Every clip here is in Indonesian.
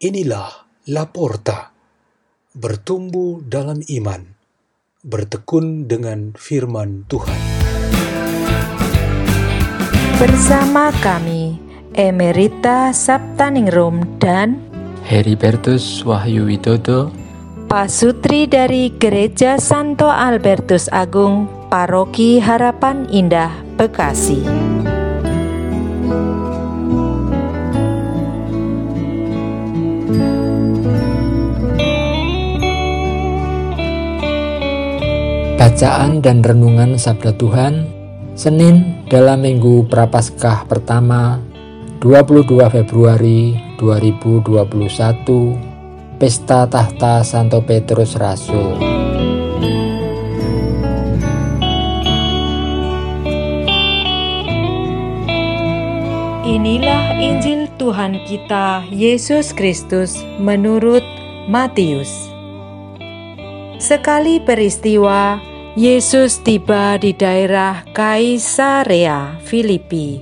Inilah Laporta, bertumbuh dalam iman, bertekun dengan firman Tuhan. Bersama kami, Emerita Saptaningrum dan Heribertus Wahyu Widodo, Pasutri dari Gereja Santo Albertus Agung, Paroki Harapan Indah, Bekasi. Bacaan dan Renungan Sabda Tuhan Senin dalam Minggu Prapaskah pertama 22 Februari 2021 Pesta Tahta Santo Petrus Rasul Inilah Injil Tuhan kita Yesus Kristus menurut Matius. Sekali peristiwa, Yesus tiba di daerah Kaisarea Filipi.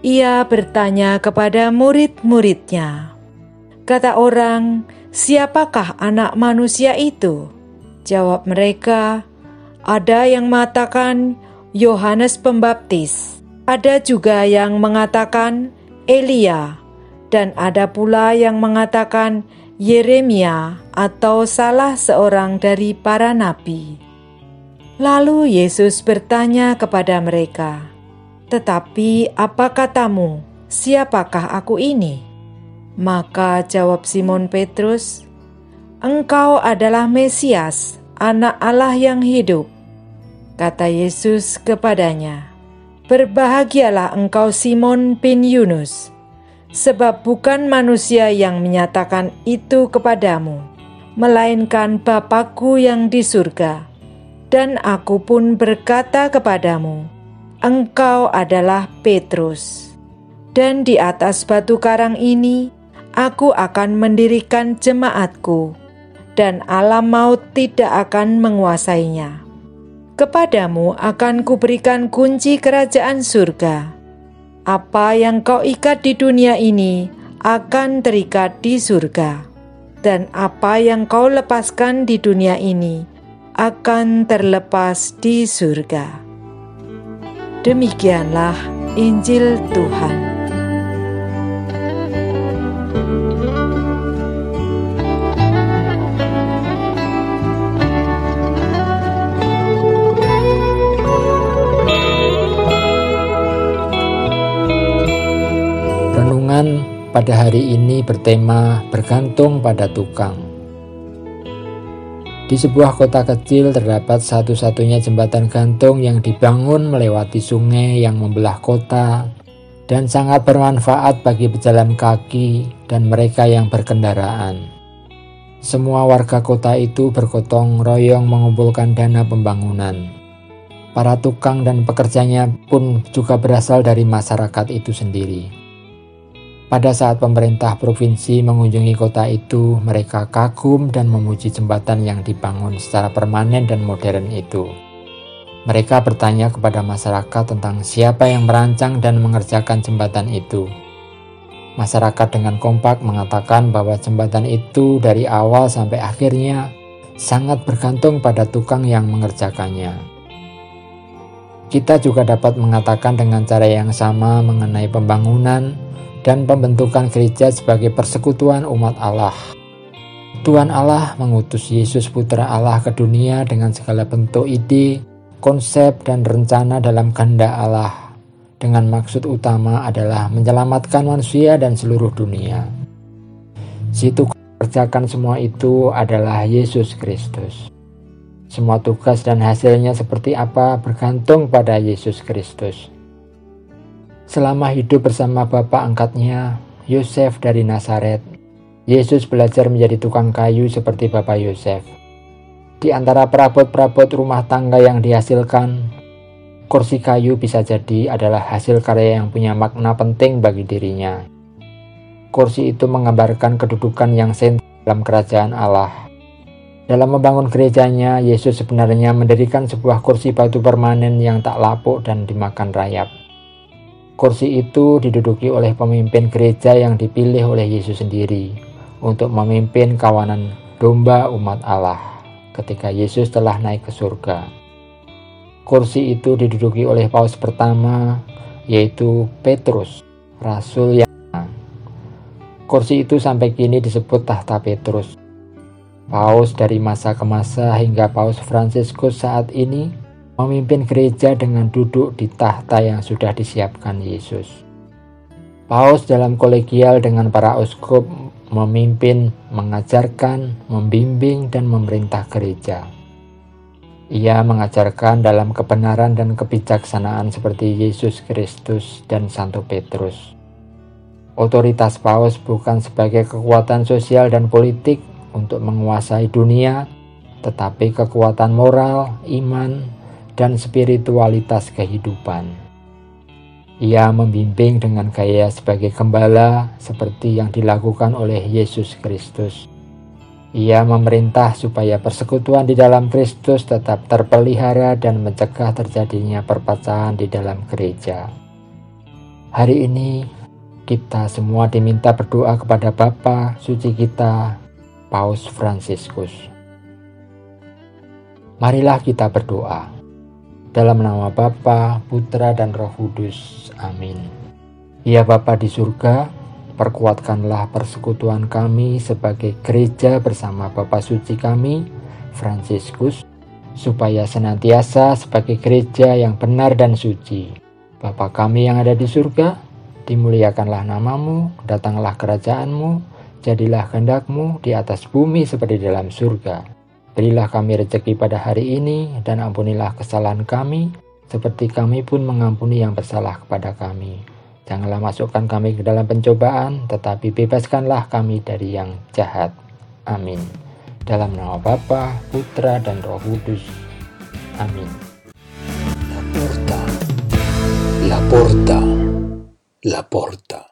Ia bertanya kepada murid-muridnya, "Kata orang, siapakah Anak Manusia itu?" Jawab mereka, "Ada yang mengatakan Yohanes Pembaptis, ada juga yang mengatakan Elia, dan ada pula yang mengatakan Yeremia atau salah seorang dari para nabi." Lalu Yesus bertanya kepada mereka, "Tetapi apa katamu? Siapakah aku ini?" Maka jawab Simon Petrus, "Engkau adalah Mesias, Anak Allah yang hidup." Kata Yesus kepadanya, "Berbahagialah engkau, Simon bin Yunus, sebab bukan manusia yang menyatakan itu kepadamu, melainkan Bapakku yang di surga." Dan aku pun berkata kepadamu, Engkau adalah Petrus, dan di atas batu karang ini aku akan mendirikan jemaatku, dan alam maut tidak akan menguasainya. Kepadamu akan kuberikan kunci kerajaan surga. Apa yang kau ikat di dunia ini akan terikat di surga, dan apa yang kau lepaskan di dunia ini akan terlepas di surga. Demikianlah Injil Tuhan. Renungan pada hari ini bertema bergantung pada tukang. Di sebuah kota kecil terdapat satu-satunya jembatan gantung yang dibangun melewati sungai yang membelah kota dan sangat bermanfaat bagi pejalan kaki dan mereka yang berkendaraan. Semua warga kota itu bergotong royong mengumpulkan dana pembangunan. Para tukang dan pekerjanya pun juga berasal dari masyarakat itu sendiri. Pada saat pemerintah provinsi mengunjungi kota itu, mereka kagum dan memuji jembatan yang dibangun secara permanen dan modern itu. Mereka bertanya kepada masyarakat tentang siapa yang merancang dan mengerjakan jembatan itu. Masyarakat dengan kompak mengatakan bahwa jembatan itu dari awal sampai akhirnya sangat bergantung pada tukang yang mengerjakannya. Kita juga dapat mengatakan dengan cara yang sama mengenai pembangunan dan pembentukan gereja sebagai persekutuan umat Allah. Tuhan Allah mengutus Yesus Putra Allah ke dunia dengan segala bentuk ide, konsep, dan rencana dalam kehendak Allah, dengan maksud utama adalah menyelamatkan manusia dan seluruh dunia. Situ kerjakan semua itu adalah Yesus Kristus. Semua tugas dan hasilnya seperti apa bergantung pada Yesus Kristus. Selama hidup bersama bapak angkatnya, Yosef dari Nazaret, Yesus belajar menjadi tukang kayu seperti Bapak Yosef. Di antara perabot-perabot rumah tangga yang dihasilkan, kursi kayu bisa jadi adalah hasil karya yang punya makna penting bagi dirinya. Kursi itu menggambarkan kedudukan yang sentral dalam kerajaan Allah. Dalam membangun gerejanya, Yesus sebenarnya mendirikan sebuah kursi batu permanen yang tak lapuk dan dimakan rayap. Kursi itu diduduki oleh pemimpin gereja yang dipilih oleh Yesus sendiri, untuk memimpin kawanan domba umat Allah ketika Yesus telah naik ke surga. Kursi itu diduduki oleh paus pertama, yaitu Petrus, rasul yang Kursi itu sampai kini disebut tahta Petrus. Paus dari masa ke masa hingga Paus Fransiskus saat ini memimpin gereja dengan duduk di tahta yang sudah disiapkan Yesus. Paus dalam kolegial dengan para uskup memimpin, mengajarkan, membimbing, dan memerintah gereja. Ia mengajarkan dalam kebenaran dan kebijaksanaan seperti Yesus Kristus dan Santo Petrus. Otoritas paus bukan sebagai kekuatan sosial dan politik untuk menguasai dunia, tetapi kekuatan moral, iman, dan spiritualitas kehidupan. Ia membimbing dengan gaya sebagai gembala seperti yang dilakukan oleh Yesus Kristus. Ia memerintah supaya persekutuan di dalam Kristus tetap terpelihara dan mencegah terjadinya perpecahan di dalam gereja. Hari ini kita semua diminta berdoa kepada Bapa suci kita, Paus Fransiskus. Marilah kita berdoa. Dalam nama Bapa, Putra, dan Roh Kudus. Amin. Ya Bapa di surga, perkuatkanlah persekutuan kami sebagai gereja bersama Bapa suci kami, Fransiskus, supaya senantiasa sebagai gereja yang benar dan suci. Bapa kami yang ada di surga, dimuliakanlah namamu, datanglah kerajaanmu, jadilah kehendakmu di atas bumi seperti dalam surga. Berilah kami rezeki pada hari ini, dan ampunilah kesalahan kami, seperti kami pun mengampuni yang bersalah kepada kami. Janganlah masukkan kami ke dalam pencobaan, tetapi bebaskanlah kami dari yang jahat. Amin. Dalam nama Bapa, Putra, dan Roh Kudus. Amin. La porta. La porta. La porta.